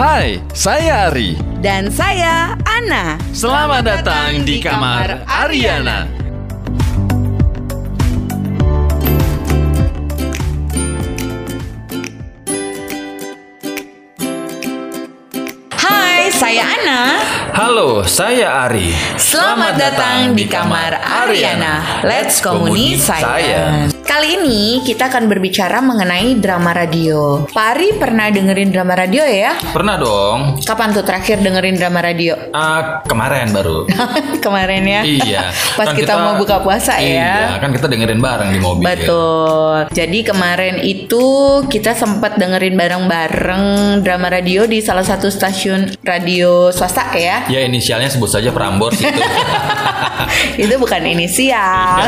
Hai, saya Ari. Dan saya Ana. Selamat datang di kamar Ariana. Hai, Halo, saya Ari. Selamat, datang di kamar Ariana. Let's Komuni saya. Kali ini kita akan berbicara mengenai drama radio. Pak Ari pernah dengerin drama radio ya? Pernah dong? Kapan tuh terakhir dengerin drama radio? Ah, kemarin baru. Kemarin ya. iya. Pas Kan kita, mau buka puasa Iya, ya. kan kita dengerin bareng di mobil. Betul. Jadi kemarin itu kita sempat dengerin bareng-bareng drama radio di salah satu stasiun radio swasta ya. Ya inisialnya sebut saja Prambors itu. itu bukan inisial.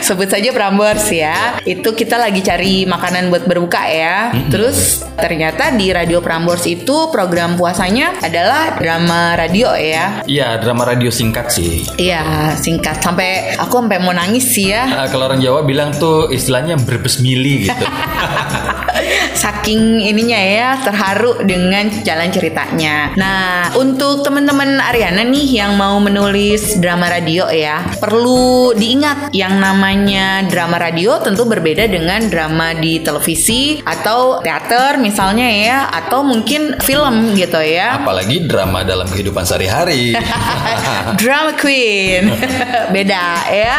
Sebut saja Prambors ya. Itu kita lagi cari makanan buat berbuka ya. Terus ternyata di Radio Prambors itu program puasanya adalah drama radio ya. Iya, drama radio singkat sih. Iya, singkat sampai aku sampai mau nangis sih ya. Ah, kalau orang Jawa bilang tuh istilahnya berbes mili gitu. Saking ininya ya terharu dengan jalan ceritanya. Nah, untuk teman-teman Ariana nih yang mau menulis drama radio ya, perlu diingat yang namanya drama radio tentu berbeda dengan drama di televisi atau teater misalnya ya, atau mungkin film gitu ya. Apalagi drama dalam kehidupan sehari-hari. Drama queen Beda ya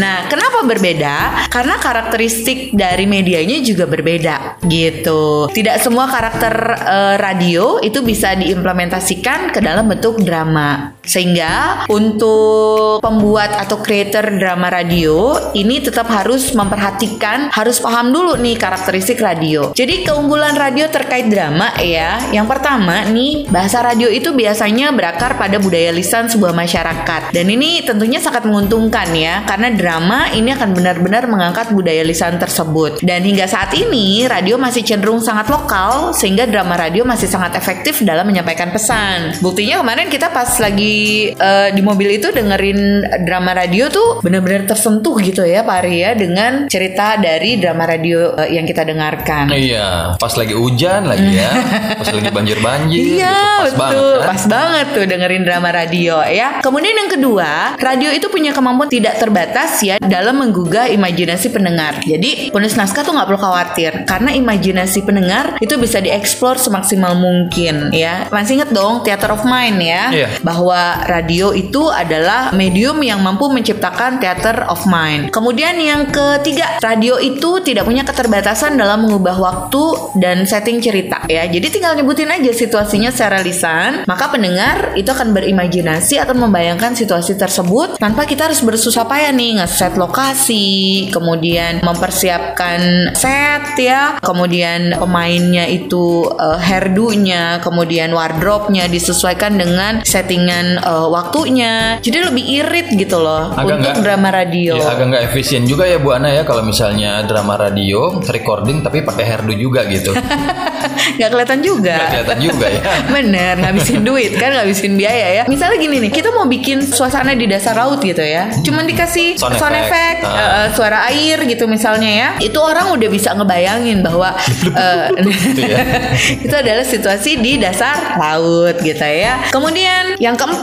Nah kenapa berbeda? Karena karakteristik dari medianya juga berbeda Gitu. Tidak semua karakter eh, radio Itu bisa diimplementasikan ke dalam bentuk drama Sehingga untuk pembuat atau creator drama radio Ini tetap harus memperhatikan Harus paham dulu nih karakteristik radio. Jadi keunggulan radio terkait drama ya Yang pertama nih Bahasa radio itu biasanya berakar pada budaya lisan sebuah masyarakat. Dan ini tentunya sangat menguntungkan ya karena drama ini akan benar-benar mengangkat budaya lisan tersebut. Dan hingga saat ini radio masih cenderung sangat lokal sehingga drama radio masih sangat efektif dalam menyampaikan pesan. Buktinya kemarin kita pas lagi eh, di mobil itu dengerin drama radio tuh benar-benar tersentuh gitu ya Pak Ari ya dengan cerita dari drama radio eh, yang kita dengarkan iya, pas lagi hujan lagi ya. Pas lagi banjir-banjir. Iya gitu. Pas betul, banget kan? pas banget tuh dengerin drama radio ya. Kemudian yang kedua, radio itu punya kemampuan tidak terbatas ya dalam menggugah imajinasi pendengar. Jadi penulis naskah tuh nggak perlu khawatir karena imajinasi pendengar itu bisa dieksplor semaksimal mungkin ya. Masih inget dong Theater of Mind ya, Iya. bahwa radio itu adalah medium yang mampu menciptakan theater of mind. Kemudian yang ketiga, radio itu tidak punya keterbatasan dalam mengubah waktu dan setting cerita ya. Jadi tinggal nyebutin aja situasinya secara lisan, maka pendengar itu akan berimajinasi atau membayangkan situasi tersebut tanpa kita harus bersusah payah nih ngeset lokasi, kemudian mempersiapkan set ya, kemudian pemainnya itu eh, hairdo-nya, kemudian wardrobe-nya disesuaikan dengan settingan eh, waktunya. Jadi lebih irit gitu loh Agak untuk nggak- drama radio. Ya agak nggak efisien juga ya Bu Ana ya kalau misalnya drama radio recording tapi pakai hairdo juga gitu. nggak kelihatan juga. Nggak kelihatan juga ya. Bener, ngabisin duit kan, ngabisin biaya ya. Misalnya gini nih, kita mau bikin suasana di dasar laut gitu ya. Cuman dikasih Sound sound, effect. effect, Ah. eh, suara air gitu misalnya ya. Itu orang udah bisa ngebayangin bahwa ya. itu adalah situasi di dasar laut gitu ya. Kemudian yang keempat,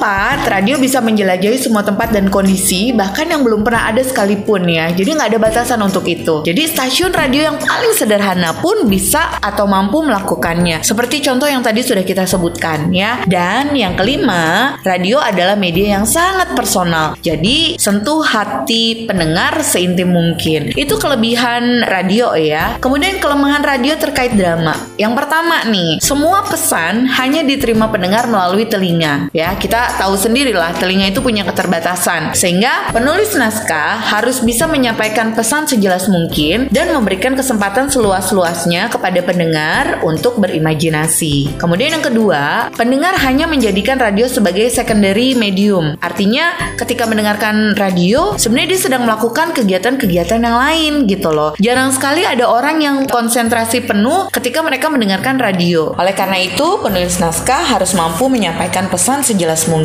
radio bisa menjelajahi semua tempat dan kondisi bahkan yang belum pernah ada sekalipun ya. Jadi nggak ada batasan untuk itu. Jadi stasiun radio yang paling sederhana pun bisa atau mampu melakukannya. Seperti contoh yang tadi sudah kita sebutkan ya. Dan yang kelima, radio adalah media yang sangat personal. Jadi sentuh hati pendengar seintim mungkin. Itu kelebihan radio ya. Kemudian kelemahan radio terkait drama. Yang pertama nih, semua pesan hanya diterima pendengar melalui telinga ya. Kita tahu sendirilah telinga itu punya keterbatasan. Sehingga penulis naskah harus bisa menyampaikan pesan sejelas mungkin dan memberikan kesempatan seluas-luasnya kepada pendengar untuk berimajinasi. Kemudian yang kedua, pendengar hanya menjadikan radio sebagai secondary medium. Artinya ketika mendengarkan radio, sebenarnya dia sedang melakukan kegiatan-kegiatan yang lain gitu loh. Jarang sekali ada orang yang konsentrasi penuh ketika mereka mendengarkan radio. Oleh karena itu, penulis naskah harus mampu menyampaikan pesan sejelas mungkin.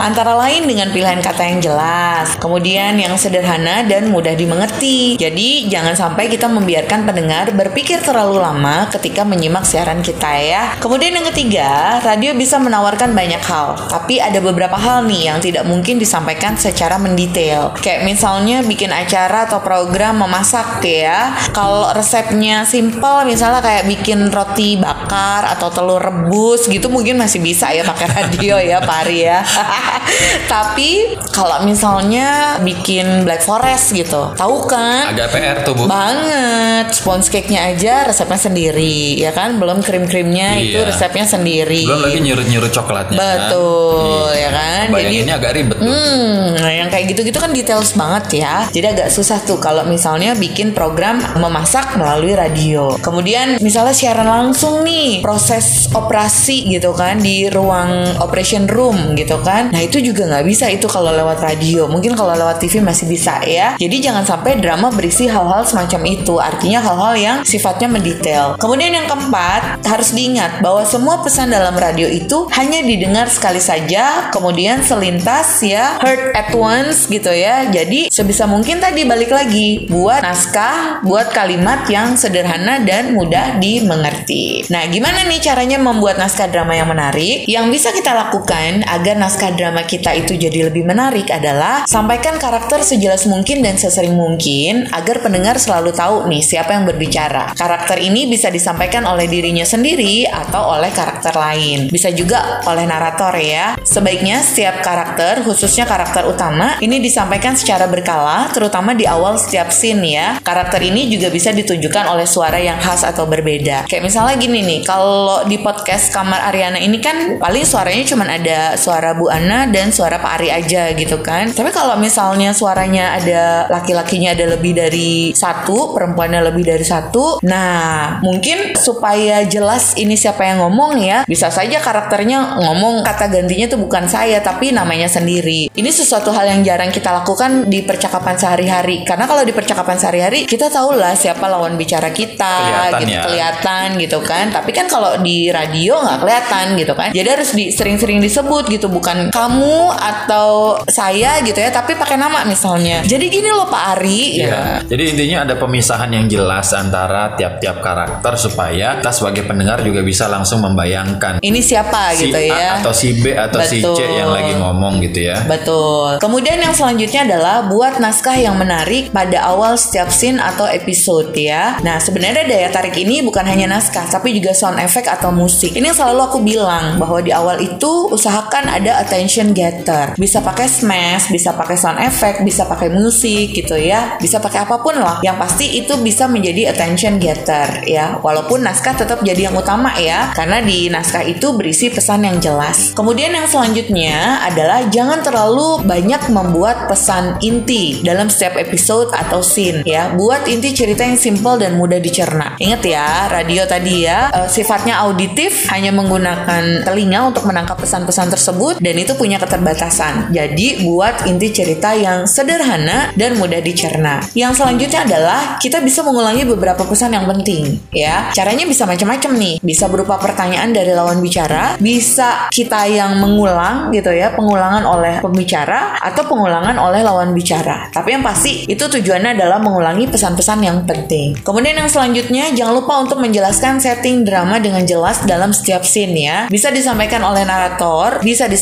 Antara lain dengan pilihan kata yang jelas, kemudian yang sederhana dan mudah dimengerti. Jadi, jangan sampai kita membiarkan pendengar berpikir terlalu lama ketika menyimak siaran kita ya. Kemudian yang ketiga, radio bisa menawarkan banyak hal, tapi ada beberapa hal nih yang tidak mungkin disampaikan secara mendetail. Kayak misalnya bikin acara atau program memasak ya. Kalau resepnya simple misalnya kayak bikin roti bakar atau telur rebus gitu mungkin masih bisa ya pakai radio ya Pari ya. tapi kalau misalnya bikin black forest gitu, tahu kan? Agak PR tuh, Bu. Banget. Sponge cake-nya aja resepnya sendiri, ya kan? Belum krim-krimnya itu Iya. resepnya sendiri. Belum lagi nyurut-nyurut coklatnya. kan? Betul, Iya. ya kan? Bayanginnya agak ribet tuh. Hmm, nah yang kayak gitu-gitu kan details banget ya. Jadi agak susah tuh kalau misalnya bikin program memasak melalui radio. Kemudian misalnya siaran langsung nih, proses operasi gitu kan di ruang operation room gitu kan. Nah itu juga nggak bisa itu kalau lewat radio. Mungkin kalau lewat TV masih bisa ya. Jadi jangan sampai drama berisi hal-hal semacam itu. Artinya hal-hal yang sifatnya mendetail. Kemudian yang keempat harus diingat bahwa semua pesan dalam radio itu hanya didengar sekali saja, kemudian selintas ya, heard at once gitu ya. Jadi sebisa mungkin tadi balik lagi buat naskah, buat kalimat yang sederhana dan mudah dimengerti. Nah, gimana nih caranya membuat naskah drama yang menarik? Yang bisa kita lakukan agar naskah drama kita itu jadi lebih menarik adalah sampaikan karakter sejelas mungkin dan sesering mungkin agar pendengar selalu tahu nih siapa yang berbicara. Karakter ini bisa disampaikan oleh dirinya sendiri atau oleh karakter lain. Bisa juga oleh narator ya. Sebaiknya setiap karakter, khususnya karakter utama, ini disampaikan secara berkala, terutama di awal setiap scene ya. Karakter ini juga bisa ditunjukkan oleh suara yang khas atau berbeda. Kayak misalnya gini nih, kalau di podcast Kamar Ariana ini kan paling suaranya cuma ada suara Bu Ana dan suara Pak Ari aja gitu kan. Tapi kalau misalnya suaranya ada laki-lakinya ada lebih dari satu, perempuannya lebih dari satu, nah mungkin supaya jelas ini siapa yang ngomong ya, bisa saja karakternya ngomong kata gantinya tuh bukan saya tapi namanya sendiri. Ini sesuatu hal yang jarang kita lakukan di percakapan sehari-hari. Karena kalau di percakapan sehari-hari kita tahu lah siapa lawan bicara kita, Kelihatan gitu ya. kelihatan gitu kan. Tapi kan kalau di radio nggak kelihatan gitu kan. Jadi harus di, sering-sering disebut gitu, bukan kamu atau saya gitu ya, tapi pakai nama misalnya. Jadi gini loh Pak Ari, ya. Iya. Jadi intinya ada pemisahan yang jelas antara tiap-tiap karakter supaya kita sebagai pendengar juga bisa langsung membayangkan Ini siapa si gitu A ya. atau si B atau si C Betul. yang lagi ngomong gitu ya. Betul. Kemudian yang selanjutnya adalah buat naskah yang menarik pada awal setiap scene atau episode ya. Nah, sebenarnya daya tarik ini bukan hanya naskah, tapi juga sound effect atau musik. Ini yang selalu aku bilang bahwa di awal itu usahakan ada attention getter. Bisa pakai smash, bisa pakai sound effect, bisa pakai musik gitu ya. Bisa pakai apa pun lah. Yang pasti itu bisa menjadi attention getter ya. Walaupun naskah tetap jadi yang utama ya, karena di naskah itu berisi pesan yang jelas. Kemudian yang selanjutnya adalah jangan terlalu banyak membuat pesan inti dalam setiap episode atau scene ya. Buat inti cerita yang simple dan mudah dicerna. Ingat ya, radio tadi ya eh, sifatnya auditif, hanya menggunakan telinga untuk menangkap pesan-pesan tersebut dan itu punya keterbatasan. Jadi buat inti cerita yang sederhana dan mudah dicerna. Yang selanjutnya adalah kita bisa mengulangi beberapa pesan yang penting ya. Caranya bisa macam-macam nih. Bisa berupa pertanyaan dari lawan bicara, bisa kita yang mengulang gitu ya, pengulangan oleh pembicara atau pengulangan oleh lawan bicara. Tapi yang pasti itu tujuannya adalah mengulangi pesan-pesan yang penting. Kemudian yang selanjutnya jangan lupa untuk menjelaskan setting drama dengan jelas dalam setiap scene ya. Bisa disampaikan oleh narator, bisa disampaikan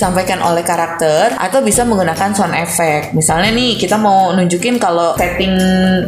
oleh karakter atau bisa menggunakan sound effect. Misalnya nih kita mau nunjukin kalau setting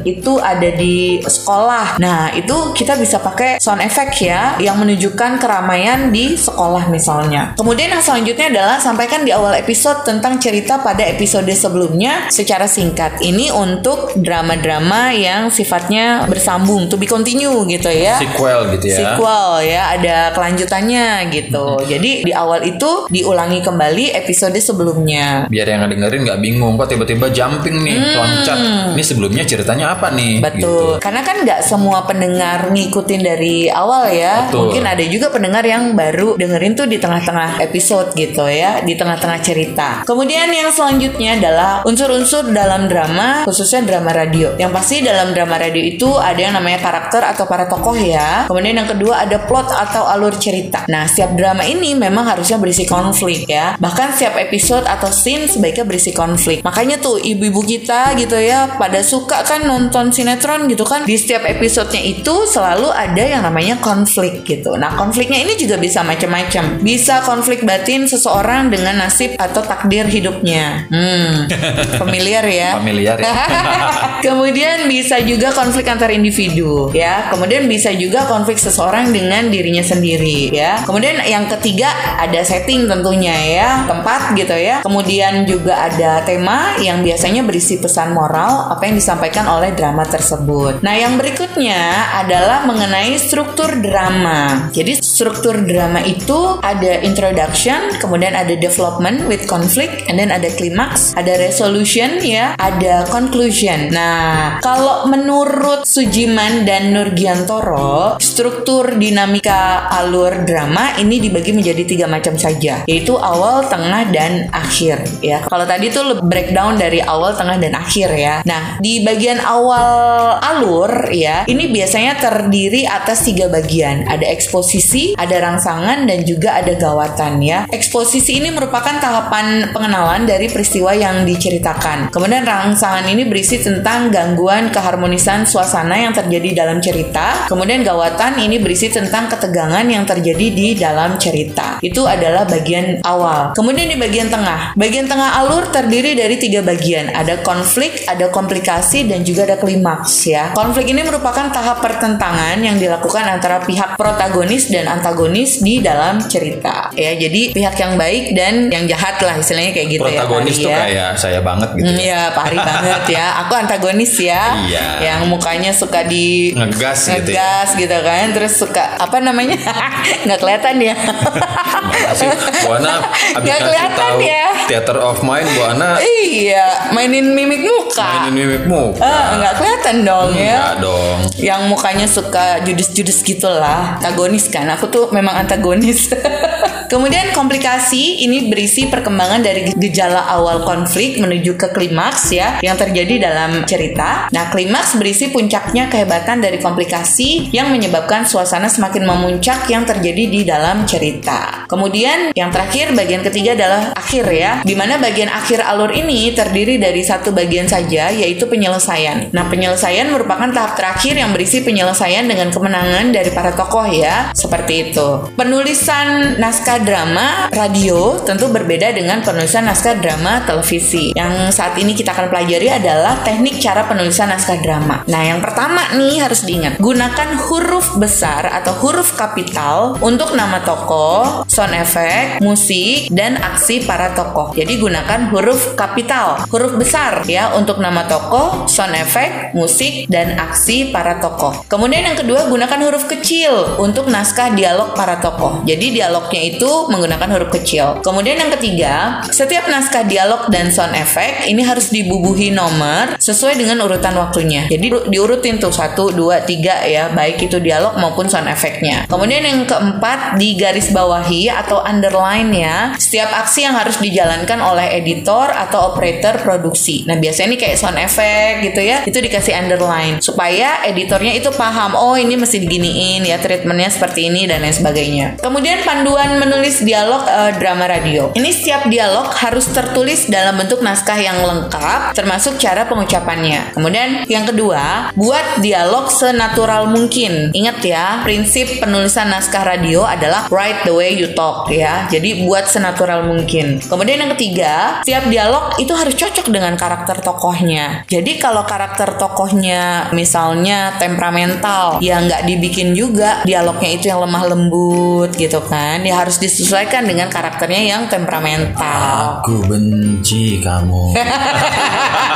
itu ada di sekolah. Nah, itu kita bisa pakai sound effect ya yang menunjukkan keramaian di sekolah misalnya. Kemudian yang selanjutnya adalah sampaikan di awal episode tentang cerita pada episode sebelumnya secara singkat. Ini untuk drama-drama yang sifatnya bersambung, to be continue gitu ya. Sequel gitu ya. Sequel ya, ada kelanjutannya gitu. Jadi di awal itu diulangi kembali episode sebelumnya. Biar yang dengerin nggak bingung kok tiba-tiba jumping nih, loncat. Ini sebelumnya ceritanya apa nih? Hmm. Betul. Gitu. Karena kan nggak semua pendengar ngikutin dari awal ya. Betul. Mungkin ada juga pendengar yang baru dengerin tuh di tengah-tengah episode gitu ya, di tengah-tengah cerita. Kemudian yang selanjutnya adalah unsur-unsur dalam drama, khususnya drama radio. Yang pasti dalam drama radio itu ada yang namanya karakter atau para tokoh ya. Kemudian yang kedua ada plot atau alur cerita. Nah, setiap drama ini memang harusnya berisi konflik ya. Bahkan setiap episode atau scene sebaiknya berisi konflik. Makanya tuh ibu-ibu kita gitu ya pada suka kan nonton sinetron gitu kan. Di setiap episodenya itu selalu ada yang namanya konflik gitu. Nah, konfliknya ini juga bisa macam-macam. Bisa konflik batin seseorang dengan nasib atau takdir hidupnya. Hmm, familiar ya. Familiar ya. Kemudian bisa juga konflik antar individu ya. Kemudian bisa juga konflik seseorang dengan dirinya sendiri ya. Kemudian yang ketiga ada setting tentunya ya, tempat gitu ya. Kemudian juga ada tema yang biasanya berisi pesan moral apa yang disampaikan oleh drama tersebut. Nah, yang berikutnya adalah mengenai struktur drama. Jadi struktur drama itu ada introduction, kemudian ada development with conflict, and then ada climax, ada resolution ya, ada conclusion. Nah, kalau menurut Sujiman dan Nurgiantoro, struktur dinamika alur drama ini dibagi menjadi tiga macam saja, yaitu awal, tengah, dan akhir. Ya, kalau tadi tuh breakdown dari awal, tengah, dan akhir ya. Nah, di bagian awal alur ya, ini biasanya terdiri atas tiga bagian. Ada eksposisi, ada rangsangan, dan juga ada gawatan ya. Eksposisi ini merupakan tahapan pengenalan dari peristiwa yang diceritakan. Kemudian rangsangan ini berisi tentang gangguan keharmonisan suasana yang terjadi dalam cerita. Kemudian gawatan ini berisi tentang ketegangan yang terjadi di dalam cerita. Itu adalah bagian awal. Kemudian di bagian tengah. Bagian tengah alur terdiri dari tiga bagian. Ada konflik, ada komplikasi, dan juga ada klimaks ya. Konflik ini merupakan tahap pertentangan yang dilakukan antara pihak protagonis dan antagonis di dalam cerita. Ya, jadi pihak yang baik dan yang jahat lah istilahnya kayak gitu Protagonis ya. tuh Pak Ari, ya. kayak saya banget gitu. Hmm, Iya, Pak Ari banget ya. Aku antagonis ya. Iya. Yang mukanya suka di Ngegas gitu ya. ngegas gitu kan. Terus suka apa namanya? Nggak kelihatan ya. Ana abis ngasih kelihatan tahu ya. Theater of Mind Bu Ana iya, mainin mimik muka. mainin mimik muka. Eh, nggak kelihatan dong ya. Enggak dong. Yang mukanya suka judes-judes gitulah. Antagonis kan. Aku tuh memang antagonis. Kemudian komplikasi ini berisi perkembangan dari gejala awal konflik menuju ke klimaks ya yang terjadi dalam cerita. Nah, klimaks berisi puncaknya kehebatan dari komplikasi yang menyebabkan suasana semakin memuncak yang terjadi di dalam cerita. Kemudian yang terakhir bagian ketiga adalah akhir ya, di mana bagian akhir alur ini terdiri dari satu bagian saja yaitu penyelesaian. Nah, penyelesaian merupakan tahap terakhir yang berisi penyelesaian dengan kemenangan dari para tokoh ya, seperti itu. Penulisan naskah drama radio tentu berbeda dengan penulisan naskah drama televisi. Yang saat ini kita akan pelajari adalah teknik cara penulisan naskah drama. Nah, yang pertama nih harus diingat, gunakan huruf besar atau huruf kapital untuk nama tokoh, sound effect, musik, dan aksi para tokoh. Jadi gunakan huruf kapital, huruf besar ya untuk nama tokoh, sound effect, musik, dan aksi para tokoh. Kemudian yang kedua gunakan huruf kecil untuk naskah dialog para tokoh. Jadi dialognya itu menggunakan huruf kecil. Kemudian yang ketiga, setiap naskah dialog dan sound effect ini harus dibubuhi nomor sesuai dengan urutan waktunya. Jadi ru- diurutin tuh satu, dua, tiga ya, baik itu dialog maupun sound effectnya. Kemudian yang keempat di garis bawahi atau underline ya, setiap aksi yang harus dijalankan oleh editor atau operator produksi. Nah biasanya ini kayak sound effect gitu ya, itu dikasih underline supaya editornya itu paham, oh ini mesti diginiin ya treatmentnya seperti ini dan lain sebagainya. Kemudian panduan menulis dialog eh, drama radio. Ini setiap dialog harus tertulis dalam bentuk naskah yang lengkap, termasuk cara pengucapannya. Kemudian yang kedua, buat dialog senatural mungkin. Ingat ya, prinsip penulisan naskah radio adalah write the way you talk ya. Jadi buat senatural mungkin. Kemudian yang ketiga, setiap dialog itu harus cocok dengan karakter tokohnya. Jadi kalau karakter tokohnya misalnya temperamental, ya nggak dibikin juga dialognya itu yang lemah lembut gitu kan. Ya harus disesuaikan dengan karakternya yang temperamental. Aku benci kamu.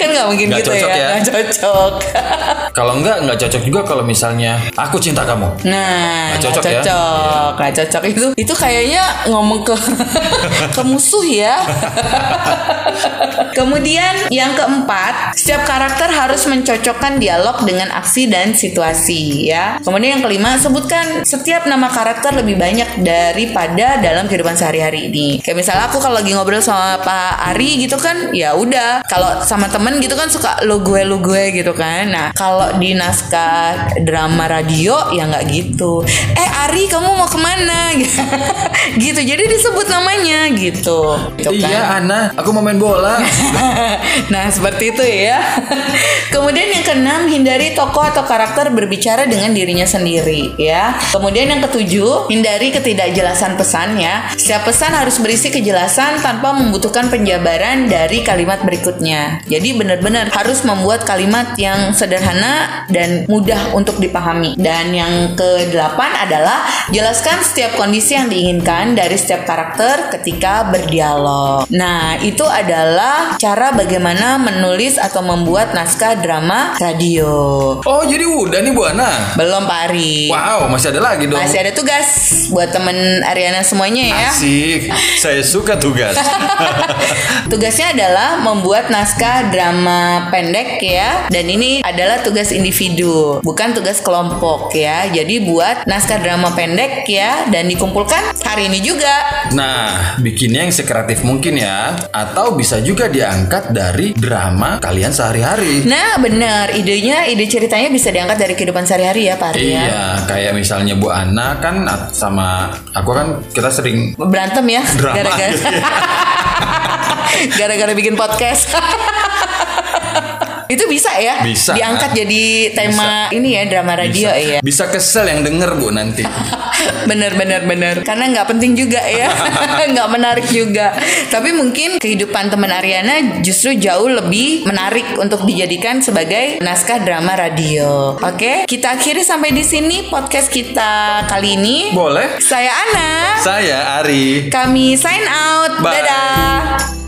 kan nggak mungkin Nggak gitu cocok ya, ya. nggak cocok. Kalau enggak nggak cocok juga kalau misalnya aku cinta kamu. Nah, Nggak cocok cocok, ya? nggak cocok itu itu kayaknya ngomong ke ke musuh ya. Kemudian yang keempat, setiap karakter harus mencocokkan dialog dengan aksi dan situasi ya. Kemudian yang kelima, sebutkan setiap nama karakter lebih banyak daripada dalam kehidupan sehari-hari ini. Kayak misalnya aku kalau lagi ngobrol sama Pak Ari gitu kan, ya udah. Kalau sama temen gitu kan suka lo gue lo gue gitu kan. Nah kalau di naskah drama radio ya nggak gitu. Eh Ari kamu mau ke mana? gitu. Jadi disebut namanya gitu. Gitu kan. Iya Ana, aku mau main bola. nah seperti itu ya. Kemudian yang keenam hindari tokoh atau karakter berbicara dengan dirinya sendiri ya. Kemudian yang ketujuh hindari ketidakjelasan pesannya. Setiap pesan harus berisi kejelasan tanpa membutuhkan penjabaran dari kalimat berikutnya. Jadi benar-benar harus membuat kalimat yang sederhana dan mudah untuk dipahami. Dan yang kedelapan adalah jelaskan setiap kondisi yang diinginkan dari setiap karakter ketika berdialog. Nah, itu adalah cara bagaimana menulis atau membuat naskah drama radio. Oh jadi udah nih Bu Ana. Belum Pak Ari. Wow masih ada lagi dong. Masih ada tugas buat temen Ariana semuanya ya. Asik. Saya suka tugas. Tugasnya adalah membuat naskah drama pendek ya. Dan ini adalah tugas individu bukan tugas kelompok ya. Jadi buat naskah drama pendek ya dan dikumpulkan hari ini juga. Nah, bikinnya yang sekreatif mungkin ya, atau bisa juga diangkat dari drama kalian sehari-hari. nah benar. Idenya ide ceritanya bisa diangkat dari kehidupan sehari-hari ya Pak Ari ya Iya, kayak misalnya Bu Ana kan sama aku kan kita sering berantem ya Drama. gara-gara gara-gara bikin podcast itu bisa ya? Bisa. diangkat jadi tema ini ya drama radio bisa, ya bisa kesel yang denger Bu nanti. bener bener bener. Karena nggak penting juga ya. Nggak menarik juga. Tapi mungkin kehidupan teman Ariana justru jauh lebih menarik untuk dijadikan sebagai naskah drama radio. Oke kita akhiri sampai di sini podcast kita kali ini. Boleh? saya Ana. Saya Ari. kami sign out. Bye. dadah